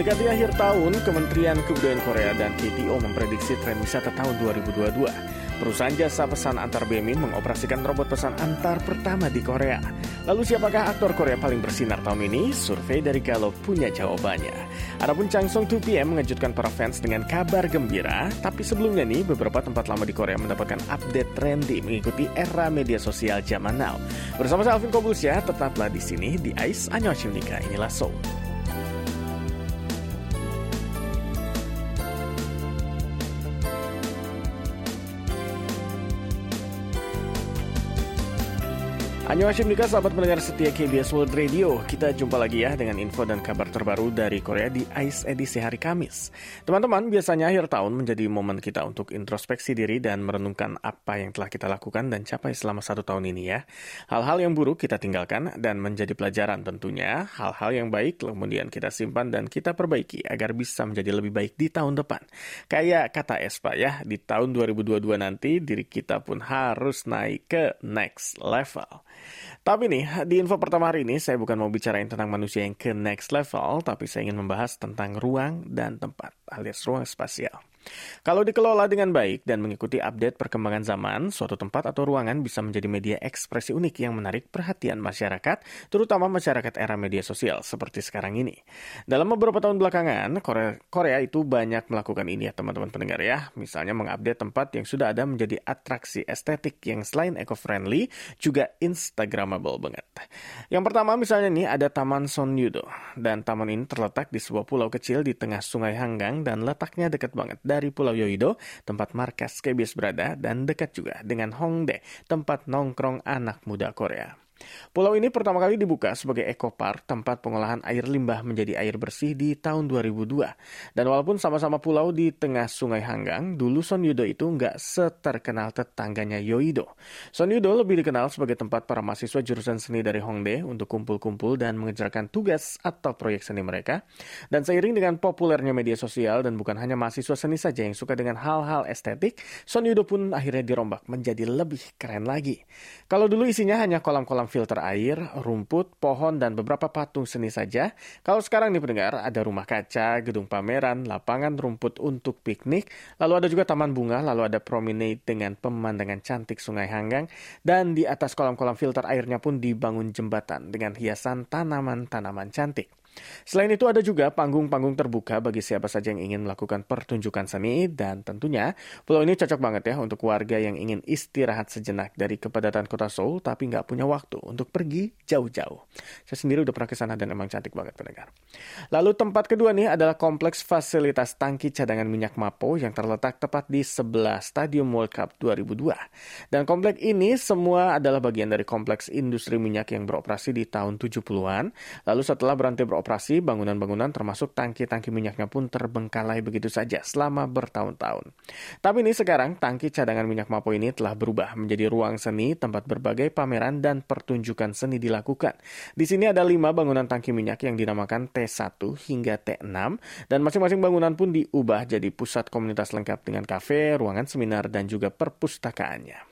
Mendekati akhir tahun, Kementerian Kebudayaan Korea dan KTO memprediksi tren wisata tahun 2022. Perusahaan jasa pesan antar BMI mengoperasikan robot pesan antar pertama di Korea. Lalu siapakah aktor Korea paling bersinar tahun ini? Survei dari Gallup punya jawabannya. Adapun Changsung 2PM mengejutkan para fans dengan kabar gembira, tapi sebelumnya nih beberapa tempat lama di Korea mendapatkan update trendy mengikuti era media sosial zaman now. Bersama saya Alvin Kobulsyah, tetaplah di sini di Ice Anyo. Inilah Soul. Annyeonghaseyo Nika, sahabat pendengar setia KBS World Radio. Kita jumpa lagi ya dengan info dan kabar terbaru dari Korea di ICE edisi hari Kamis. Teman-teman, biasanya akhir tahun menjadi momen kita untuk introspeksi diri dan merenungkan apa yang telah kita lakukan dan capai selama satu tahun ini ya. Hal-hal yang buruk kita tinggalkan dan menjadi pelajaran tentunya. Hal-hal yang baik kemudian kita simpan dan kita perbaiki agar bisa menjadi lebih baik di tahun depan. Kayak kata Espa ya, di tahun 2022 nanti diri kita pun harus naik ke next level. Tapi nih, di info pertama hari ini saya bukan mau bicarain tentang manusia yang ke next level, tapi saya ingin membahas tentang ruang dan tempat alias ruang spasial. Kalau dikelola dengan baik dan mengikuti update perkembangan zaman, suatu tempat atau ruangan bisa menjadi media ekspresi unik yang menarik perhatian masyarakat, terutama masyarakat era media sosial seperti sekarang ini. Dalam beberapa tahun belakangan, Korea, Korea itu banyak melakukan ini ya teman-teman pendengar ya. Misalnya mengupdate tempat yang sudah ada menjadi atraksi estetik yang selain eco-friendly, juga instagramable banget. Yang pertama misalnya nih ada Taman Sonyudo. Dan taman ini terletak di sebuah pulau kecil di tengah sungai Hanggang dan letaknya dekat banget dari Pulau Yoido, tempat markas KBS berada, dan dekat juga dengan Hongdae, tempat nongkrong anak muda Korea. Pulau ini pertama kali dibuka sebagai ekopark tempat pengolahan air limbah menjadi air bersih di tahun 2002. Dan walaupun sama-sama pulau di tengah sungai Hanggang, dulu Sonyudo itu nggak seterkenal tetangganya Yoido. Sonyudo lebih dikenal sebagai tempat para mahasiswa jurusan seni dari Hongdae untuk kumpul-kumpul dan mengerjakan tugas atau proyek seni mereka. Dan seiring dengan populernya media sosial dan bukan hanya mahasiswa seni saja yang suka dengan hal-hal estetik, Sonyudo pun akhirnya dirombak menjadi lebih keren lagi. Kalau dulu isinya hanya kolam-kolam filter air, rumput, pohon, dan beberapa patung seni saja. Kalau sekarang nih pendengar, ada rumah kaca, gedung pameran, lapangan rumput untuk piknik, lalu ada juga taman bunga, lalu ada promenade dengan pemandangan cantik sungai Hanggang, dan di atas kolam-kolam filter airnya pun dibangun jembatan dengan hiasan tanaman-tanaman cantik. Selain itu ada juga panggung-panggung terbuka bagi siapa saja yang ingin melakukan pertunjukan seni dan tentunya pulau ini cocok banget ya untuk warga yang ingin istirahat sejenak dari kepadatan kota Seoul tapi nggak punya waktu untuk pergi jauh-jauh. Saya sendiri udah pernah ke sana dan emang cantik banget pendengar. Lalu tempat kedua nih adalah kompleks fasilitas tangki cadangan minyak Mapo yang terletak tepat di sebelah Stadium World Cup 2002. Dan kompleks ini semua adalah bagian dari kompleks industri minyak yang beroperasi di tahun 70-an. Lalu setelah berhenti beroperasi beroperasi, bangunan-bangunan termasuk tangki-tangki minyaknya pun terbengkalai begitu saja selama bertahun-tahun. Tapi ini sekarang tangki cadangan minyak Mapo ini telah berubah menjadi ruang seni tempat berbagai pameran dan pertunjukan seni dilakukan. Di sini ada lima bangunan tangki minyak yang dinamakan T1 hingga T6 dan masing-masing bangunan pun diubah jadi pusat komunitas lengkap dengan kafe, ruangan seminar dan juga perpustakaannya.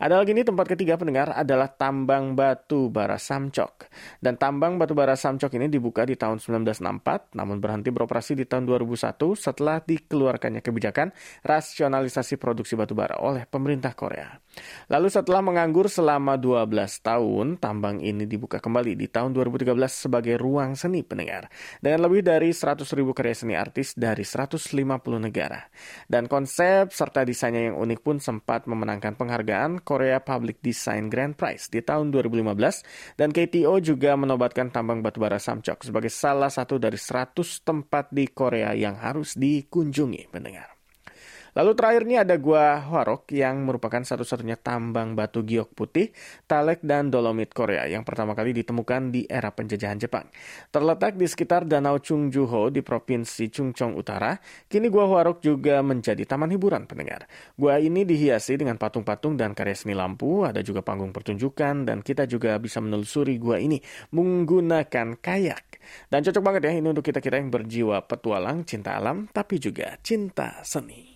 Ada lagi nih tempat ketiga pendengar adalah tambang batu bara Samcok. Dan tambang batu bara Samcok ini dibuka di tahun 1964 namun berhenti beroperasi di tahun 2001 setelah dikeluarkannya kebijakan rasionalisasi produksi batu bara oleh pemerintah Korea. Lalu setelah menganggur selama 12 tahun, tambang ini dibuka kembali di tahun 2013 sebagai ruang seni pendengar dengan lebih dari 100 ribu karya seni artis dari 150 negara. Dan konsep serta desainnya yang unik pun sempat memenangkan penghargaan penghargaan Korea Public Design Grand Prize di tahun 2015 dan KTO juga menobatkan tambang batubara Samcok sebagai salah satu dari 100 tempat di Korea yang harus dikunjungi pendengar. Lalu terakhir ini ada Gua Hwarok yang merupakan satu-satunya tambang batu giok putih, talek dan dolomit Korea yang pertama kali ditemukan di era penjajahan Jepang. Terletak di sekitar Danau Chungjuho di Provinsi Chungcheong Utara, kini Gua Hwarok juga menjadi taman hiburan pendengar. Gua ini dihiasi dengan patung-patung dan karya seni lampu, ada juga panggung pertunjukan, dan kita juga bisa menelusuri gua ini menggunakan kayak. Dan cocok banget ya ini untuk kita-kita yang berjiwa petualang, cinta alam, tapi juga cinta seni.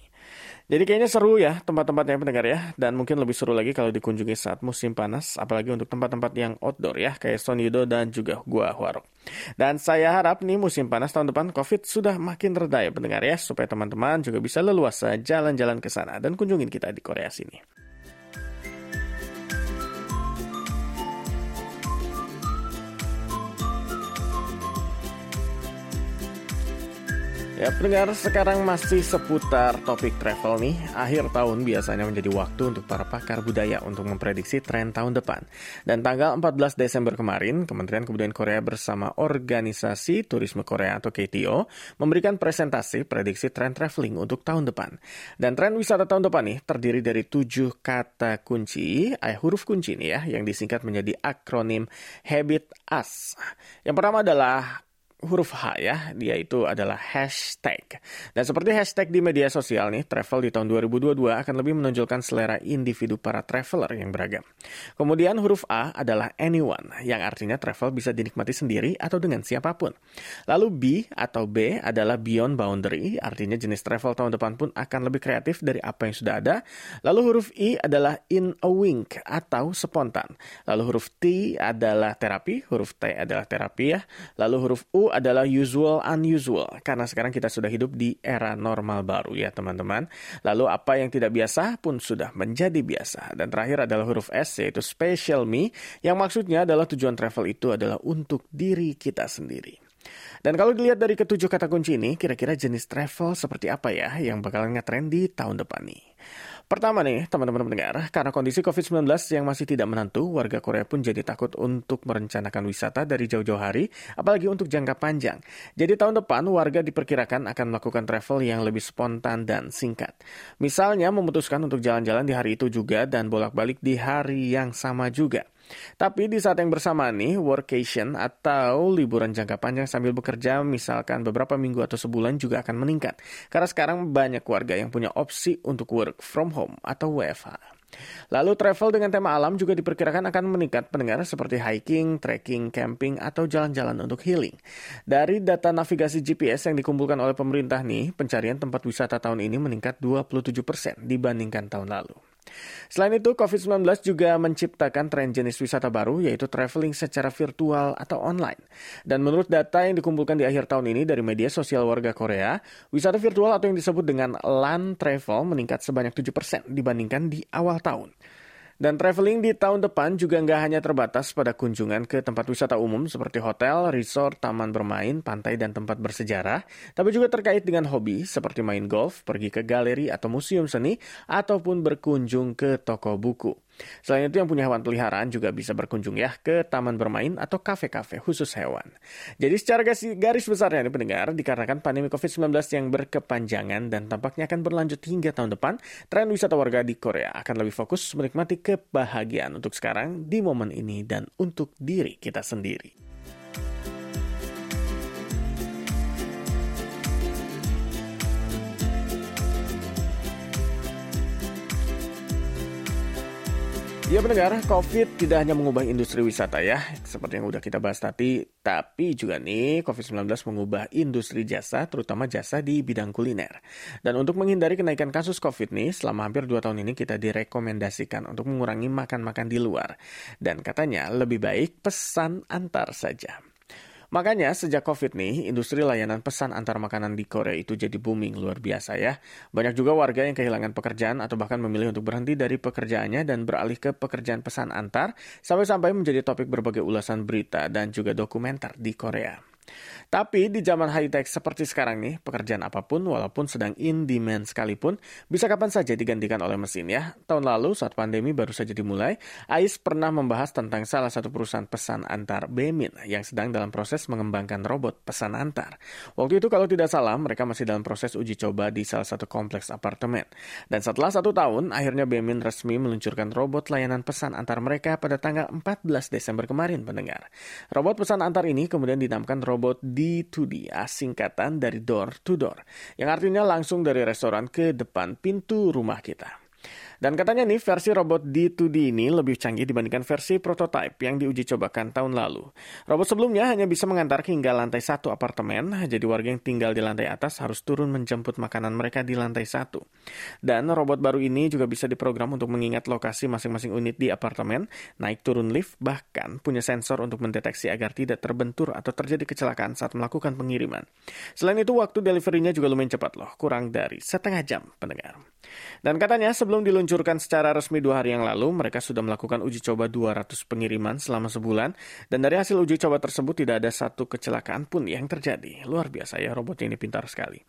Jadi kayaknya seru ya tempat-tempatnya pendengar ya. Dan mungkin lebih seru lagi kalau dikunjungi saat musim panas. Apalagi untuk tempat-tempat yang outdoor ya. Kayak Sonido dan juga Gua Huarok. Dan saya harap nih musim panas tahun depan COVID sudah makin reda ya pendengar ya. Supaya teman-teman juga bisa leluasa jalan-jalan ke sana. Dan kunjungin kita di Korea sini. Ya, pendengar, sekarang masih seputar topik travel nih. Akhir tahun biasanya menjadi waktu untuk para pakar budaya untuk memprediksi tren tahun depan. Dan tanggal 14 Desember kemarin, Kementerian Kebudayaan Korea bersama Organisasi Turisme Korea atau KTO memberikan presentasi prediksi tren traveling untuk tahun depan. Dan tren wisata tahun depan nih terdiri dari tujuh kata kunci, eh, huruf kunci nih ya, yang disingkat menjadi akronim Habit Us. Yang pertama adalah huruf H ya, dia itu adalah hashtag. Dan seperti hashtag di media sosial nih, travel di tahun 2022 akan lebih menonjolkan selera individu para traveler yang beragam. Kemudian huruf A adalah anyone, yang artinya travel bisa dinikmati sendiri atau dengan siapa pun. Lalu B atau B adalah beyond boundary, artinya jenis travel tahun depan pun akan lebih kreatif dari apa yang sudah ada. Lalu huruf I adalah in a wink atau spontan. Lalu huruf T adalah terapi, huruf T adalah terapi ya. Lalu huruf U adalah usual unusual karena sekarang kita sudah hidup di era normal baru ya teman-teman. Lalu apa yang tidak biasa pun sudah menjadi biasa. Dan terakhir adalah huruf S yaitu special me yang maksudnya adalah tujuan travel itu adalah untuk diri kita sendiri. Dan kalau dilihat dari ketujuh kata kunci ini, kira-kira jenis travel seperti apa ya yang bakalan ngetrend di tahun depan nih? Pertama nih, teman-teman pendengar, karena kondisi COVID-19 yang masih tidak menentu, warga Korea pun jadi takut untuk merencanakan wisata dari jauh-jauh hari, apalagi untuk jangka panjang. Jadi tahun depan, warga diperkirakan akan melakukan travel yang lebih spontan dan singkat. Misalnya memutuskan untuk jalan-jalan di hari itu juga dan bolak-balik di hari yang sama juga. Tapi di saat yang bersamaan nih, workation atau liburan jangka panjang sambil bekerja misalkan beberapa minggu atau sebulan juga akan meningkat. Karena sekarang banyak warga yang punya opsi untuk work from home atau WFH. Lalu travel dengan tema alam juga diperkirakan akan meningkat pendengar seperti hiking, trekking, camping, atau jalan-jalan untuk healing. Dari data navigasi GPS yang dikumpulkan oleh pemerintah nih, pencarian tempat wisata tahun ini meningkat 27% dibandingkan tahun lalu. Selain itu, COVID-19 juga menciptakan tren jenis wisata baru, yaitu traveling secara virtual atau online. Dan menurut data yang dikumpulkan di akhir tahun ini dari media sosial warga Korea, wisata virtual atau yang disebut dengan LAN travel meningkat sebanyak 7% dibandingkan di awal tahun. Dan traveling di tahun depan juga nggak hanya terbatas pada kunjungan ke tempat wisata umum seperti hotel, resort, taman bermain, pantai, dan tempat bersejarah, tapi juga terkait dengan hobi seperti main golf, pergi ke galeri atau museum seni, ataupun berkunjung ke toko buku. Selain itu yang punya hewan peliharaan juga bisa berkunjung ya ke taman bermain atau kafe-kafe khusus hewan. Jadi secara garis besarnya ini pendengar, dikarenakan pandemi COVID-19 yang berkepanjangan dan tampaknya akan berlanjut hingga tahun depan, tren wisata warga di Korea akan lebih fokus menikmati kebahagiaan untuk sekarang di momen ini dan untuk diri kita sendiri. Ya pendengar, COVID tidak hanya mengubah industri wisata ya, seperti yang udah kita bahas tadi, tapi juga nih COVID-19 mengubah industri jasa, terutama jasa di bidang kuliner. Dan untuk menghindari kenaikan kasus COVID nih, selama hampir 2 tahun ini kita direkomendasikan untuk mengurangi makan-makan di luar. Dan katanya lebih baik pesan antar saja. Makanya sejak COVID nih, industri layanan pesan antar makanan di Korea itu jadi booming luar biasa ya. Banyak juga warga yang kehilangan pekerjaan atau bahkan memilih untuk berhenti dari pekerjaannya dan beralih ke pekerjaan pesan antar, sampai-sampai menjadi topik berbagai ulasan berita dan juga dokumenter di Korea. Tapi di zaman high tech seperti sekarang nih, pekerjaan apa pun walaupun sedang in demand sekalipun bisa kapan saja digantikan oleh mesin ya. Tahun lalu saat pandemi baru saja dimulai, AIS pernah membahas tentang salah satu perusahaan pesan antar Bemin yang sedang dalam proses mengembangkan robot pesan antar. Waktu itu kalau tidak salah mereka masih dalam proses uji coba di salah satu kompleks apartemen. Dan setelah satu tahun, akhirnya Bemin resmi meluncurkan robot layanan pesan antar mereka pada tanggal 14 Desember kemarin pendengar. Robot pesan antar ini kemudian dinamakan robot D2D, singkatan dari door to door, yang artinya langsung dari restoran ke depan pintu rumah kita. Dan katanya nih versi robot D2D ini lebih canggih dibandingkan versi prototype yang diuji cobakan tahun lalu. Robot sebelumnya hanya bisa mengantar hingga lantai satu apartemen, jadi warga yang tinggal di lantai atas harus turun menjemput makanan mereka di lantai satu. Dan robot baru ini juga bisa diprogram untuk mengingat lokasi masing-masing unit di apartemen, naik turun lift, bahkan punya sensor untuk mendeteksi agar tidak terbentur atau terjadi kecelakaan saat melakukan pengiriman. Selain itu, waktu deliverynya juga lumayan cepat loh, kurang dari setengah jam pendengar. Dan katanya sebelum diluncurkan secara resmi dua hari yang lalu, mereka sudah melakukan uji coba 200 pengiriman selama sebulan, dan dari hasil uji coba tersebut tidak ada satu kecelakaan pun yang terjadi. Luar biasa ya, robotnya ini pintar sekali.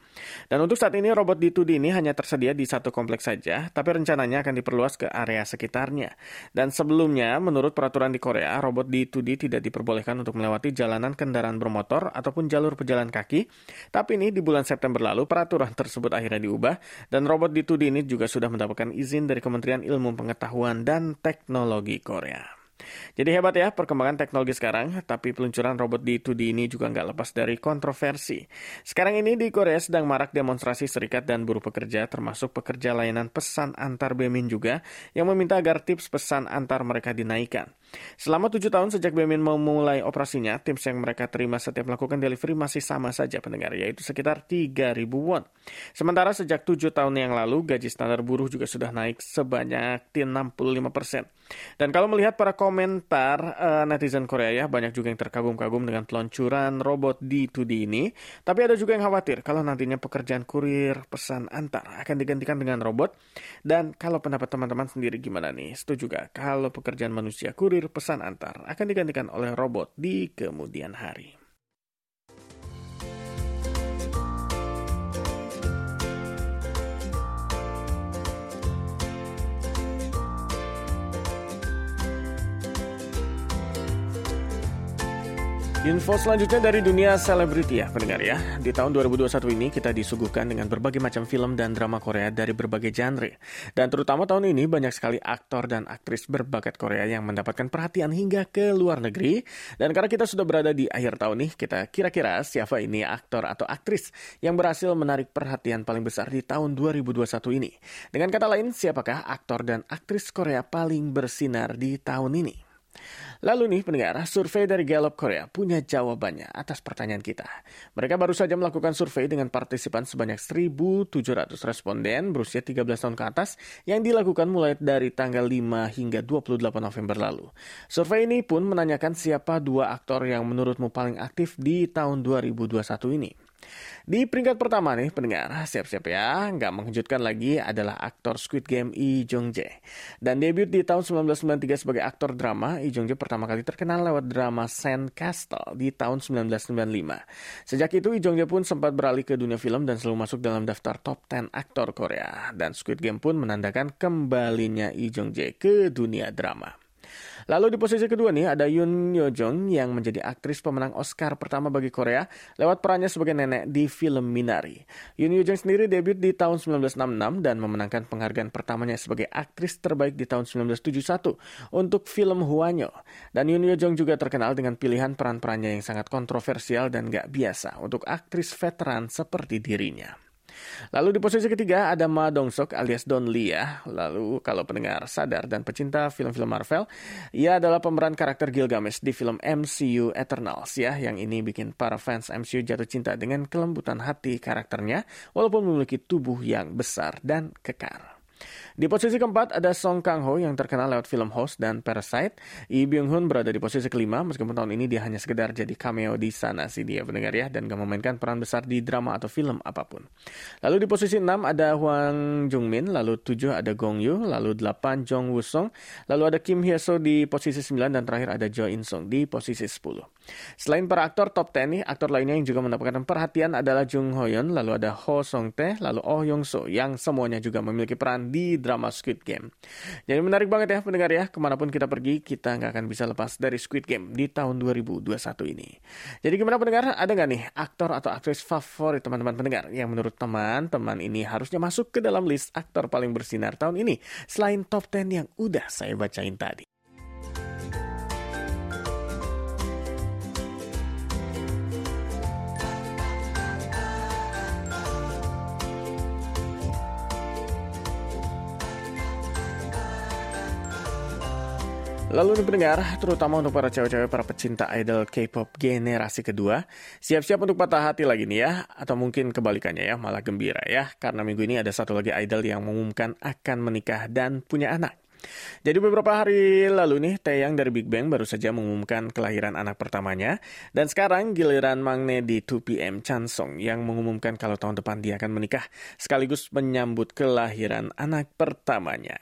Dan untuk saat ini, robot D2D ini hanya tersedia di satu kompleks saja, tapi rencananya akan diperluas ke area sekitarnya. Dan sebelumnya, menurut peraturan di Korea, robot D2D tidak diperbolehkan untuk melewati jalanan kendaraan bermotor ataupun jalur pejalan kaki, tapi ini di bulan September lalu, peraturan tersebut akhirnya diubah, dan robot D2D ini juga sudah mendapatkan izin dari Kementerian Ilmu Pengetahuan dan Teknologi Korea. Jadi hebat ya perkembangan teknologi sekarang, tapi peluncuran robot di 2D ini juga nggak lepas dari kontroversi. Sekarang ini di Korea sedang marak demonstrasi serikat dan buruh pekerja, termasuk pekerja layanan pesan antar Bemin juga, yang meminta agar tips pesan antar mereka dinaikkan. Selama tujuh tahun sejak Bemin memulai operasinya, tips yang mereka terima setiap melakukan delivery masih sama saja pendengar, yaitu sekitar 3.000 won. Sementara sejak tujuh tahun yang lalu, gaji standar buruh juga sudah naik sebanyak 65 persen. Dan kalau melihat para komentar uh, netizen Korea ya, banyak juga yang terkagum-kagum dengan peluncuran robot D2D ini. Tapi ada juga yang khawatir kalau nantinya pekerjaan kurir pesan antar akan digantikan dengan robot. Dan kalau pendapat teman-teman sendiri gimana nih? Setuju juga kalau pekerjaan manusia kurir pesan antar akan digantikan oleh robot di kemudian hari? Info selanjutnya dari dunia selebriti ya pendengar ya. Di tahun 2021 ini kita disuguhkan dengan berbagai macam film dan drama Korea dari berbagai genre. Dan terutama tahun ini banyak sekali aktor dan aktris berbakat Korea yang mendapatkan perhatian hingga ke luar negeri. Dan karena kita sudah berada di akhir tahun nih, kita kira-kira siapa ini aktor atau aktris yang berhasil menarik perhatian paling besar di tahun 2021 ini. Dengan kata lain, siapakah aktor dan aktris Korea paling bersinar di tahun ini? Lalu nih pendengar, survei dari Gallup Korea punya jawabannya atas pertanyaan kita. Mereka baru saja melakukan survei dengan partisipan sebanyak 1.700 responden berusia 13 tahun ke atas yang dilakukan mulai dari tanggal 5 hingga 28 November lalu. Survei ini pun menanyakan siapa dua aktor yang menurutmu paling aktif di tahun 2021 ini. Di peringkat pertama nih pendengar, siap-siap ya, nggak mengejutkan lagi adalah aktor Squid Game Lee Jong Jae. Dan debut di tahun 1993 sebagai aktor drama, Lee Jong Jae pertama kali terkenal lewat drama Sand Castle di tahun 1995. Sejak itu Lee Jong Jae pun sempat beralih ke dunia film dan selalu masuk dalam daftar top 10 aktor Korea. Dan Squid Game pun menandakan kembalinya Lee Jong Jae ke dunia drama. Lalu di posisi kedua nih ada Yoon Yo Jung yang menjadi aktris pemenang Oscar pertama bagi Korea lewat perannya sebagai nenek di film Minari. Yoon Yo Jung sendiri debut di tahun 1966 dan memenangkan penghargaan pertamanya sebagai aktris terbaik di tahun 1971 untuk film Huanyo. Dan Yoon Yo Jung juga terkenal dengan pilihan peran-perannya yang sangat kontroversial dan gak biasa untuk aktris veteran seperti dirinya. Lalu di posisi ketiga ada Ma Dong Sok alias Don Lee ya. Lalu kalau pendengar sadar dan pecinta film-film Marvel, ia adalah pemeran karakter Gilgamesh di film MCU Eternals ya. Yang ini bikin para fans MCU jatuh cinta dengan kelembutan hati karakternya walaupun memiliki tubuh yang besar dan kekar. Di posisi keempat ada Song Kang Ho yang terkenal lewat film Host dan Parasite. Lee Byung Hun berada di posisi kelima meskipun tahun ini dia hanya sekedar jadi cameo di sana sih dia pendengar ya dan gak memainkan peran besar di drama atau film apa pun. Lalu di posisi enam ada Hwang Jung Min, lalu tujuh ada Gong Yoo, lalu delapan Jong Woo Song, lalu ada Kim Hye So di posisi sembilan dan terakhir ada Jo In Sung di posisi sepuluh. Selain para aktor top 10 nih, aktor lainnya yang juga mendapatkan perhatian adalah Jung Ho Yeon, lalu ada Ho Song Tae, lalu Oh Yong So yang semuanya juga memiliki peran di drama Squid Game. Jadi menarik banget ya pendengar ya, ke mana pun kita pergi kita nggak akan bisa lepas dari Squid Game di tahun 2021 ini. Jadi gimana pendengar, ada nggak nih aktor atau aktris favorit teman-teman pendengar yang menurut teman-teman ini harusnya masuk ke dalam list aktor paling bersinar tahun ini selain top 10 yang udah saya bacain tadi. Lalu pendengar, terutama untuk para cewek-cewek para pecinta idol K-pop generasi kedua, siap-siap untuk patah hati lagi nih ya, atau mungkin kebalikannya ya, malah gembira ya, karena minggu ini ada satu lagi idol yang mengumumkan akan menikah dan punya anak. Jadi beberapa hari lalu nih, Taeyang dari Big Bang baru saja mengumumkan kelahiran anak pertamanya. Dan sekarang giliran Mangne di 2PM Chansong yang mengumumkan kalau tahun depan dia akan menikah sekaligus menyambut kelahiran anak pertamanya.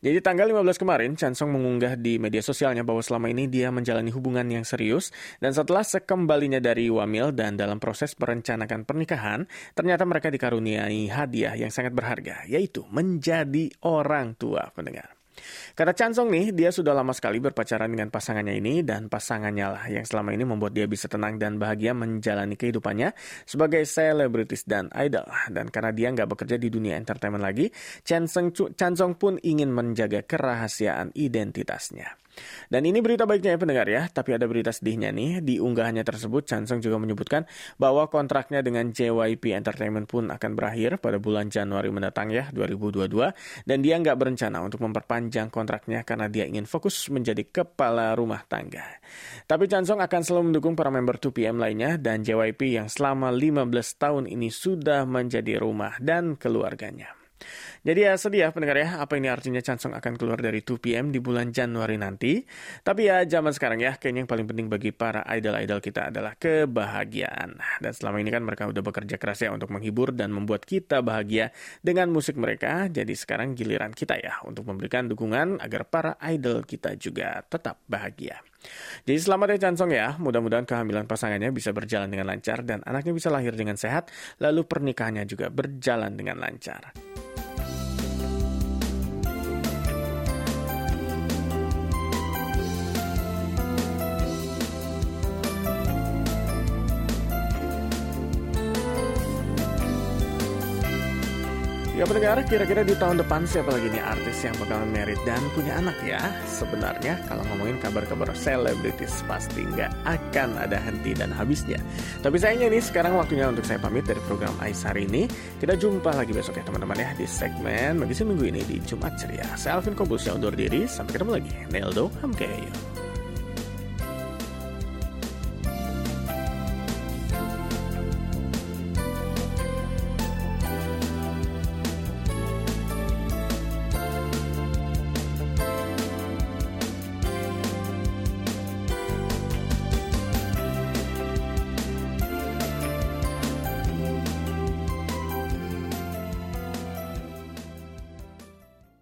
Jadi tanggal 15 kemarin, Chansong mengunggah di media sosialnya bahwa selama ini dia menjalani hubungan yang serius. Dan setelah sekembalinya dari Wamil dan dalam proses merencanakan pernikahan, ternyata mereka dikaruniai hadiah yang sangat berharga, yaitu menjadi orang tua pendengar. Kata Chansong nih, dia sudah lama sekali berpacaran dengan pasangannya ini dan pasangannya lah yang selama ini membuat dia bisa tenang dan bahagia menjalani kehidupannya sebagai selebritis dan idol. Dan karena dia nggak bekerja di dunia entertainment lagi, Chansong, Chansong pun ingin menjaga kerahasiaan identitasnya. Dan ini berita baiknya ya pendengar ya, tapi ada berita sedihnya nih. Di unggahannya tersebut, Chansung juga menyebutkan bahwa kontraknya dengan JYP Entertainment pun akan berakhir pada bulan Januari mendatang ya, 2022. Dan dia nggak berencana untuk memperpanjang kontraknya karena dia ingin fokus menjadi kepala rumah tangga. Tapi Chansung akan selalu mendukung para member 2PM lainnya dan JYP yang selama 15 tahun ini sudah menjadi rumah dan keluarganya. Jadi ya sedih ya pendengar ya, apa ini artinya Chansung akan keluar dari 2PM di bulan Januari nanti. Tapi ya zaman sekarang ya, kayaknya yang paling penting bagi para idol-idol kita adalah kebahagiaan. Dan selama ini kan mereka udah bekerja keras ya untuk menghibur dan membuat kita bahagia dengan musik mereka. Jadi sekarang giliran kita ya untuk memberikan dukungan agar para idol kita juga tetap bahagia. Jadi selamat ya Chansung ya, mudah-mudahan kehamilan pasangannya bisa berjalan dengan lancar dan anaknya bisa lahir dengan sehat, lalu pernikahannya juga berjalan dengan lancar. Ya pendengar, kira-kira di tahun depan siapa lagi nih artis yang bakal merit dan punya anak ya? Sebenarnya kalau ngomongin kabar-kabar selebritis pasti nggak akan ada henti dan habisnya. Tapi sayangnya nih sekarang waktunya untuk saya pamit dari program Ais hari ini. Kita jumpa lagi besok ya teman-teman ya di segmen Magazine Minggu ini di Jumat Ceria. Saya Alvin Kobus yang undur diri, sampai ketemu lagi. Neldo Hamkeyo.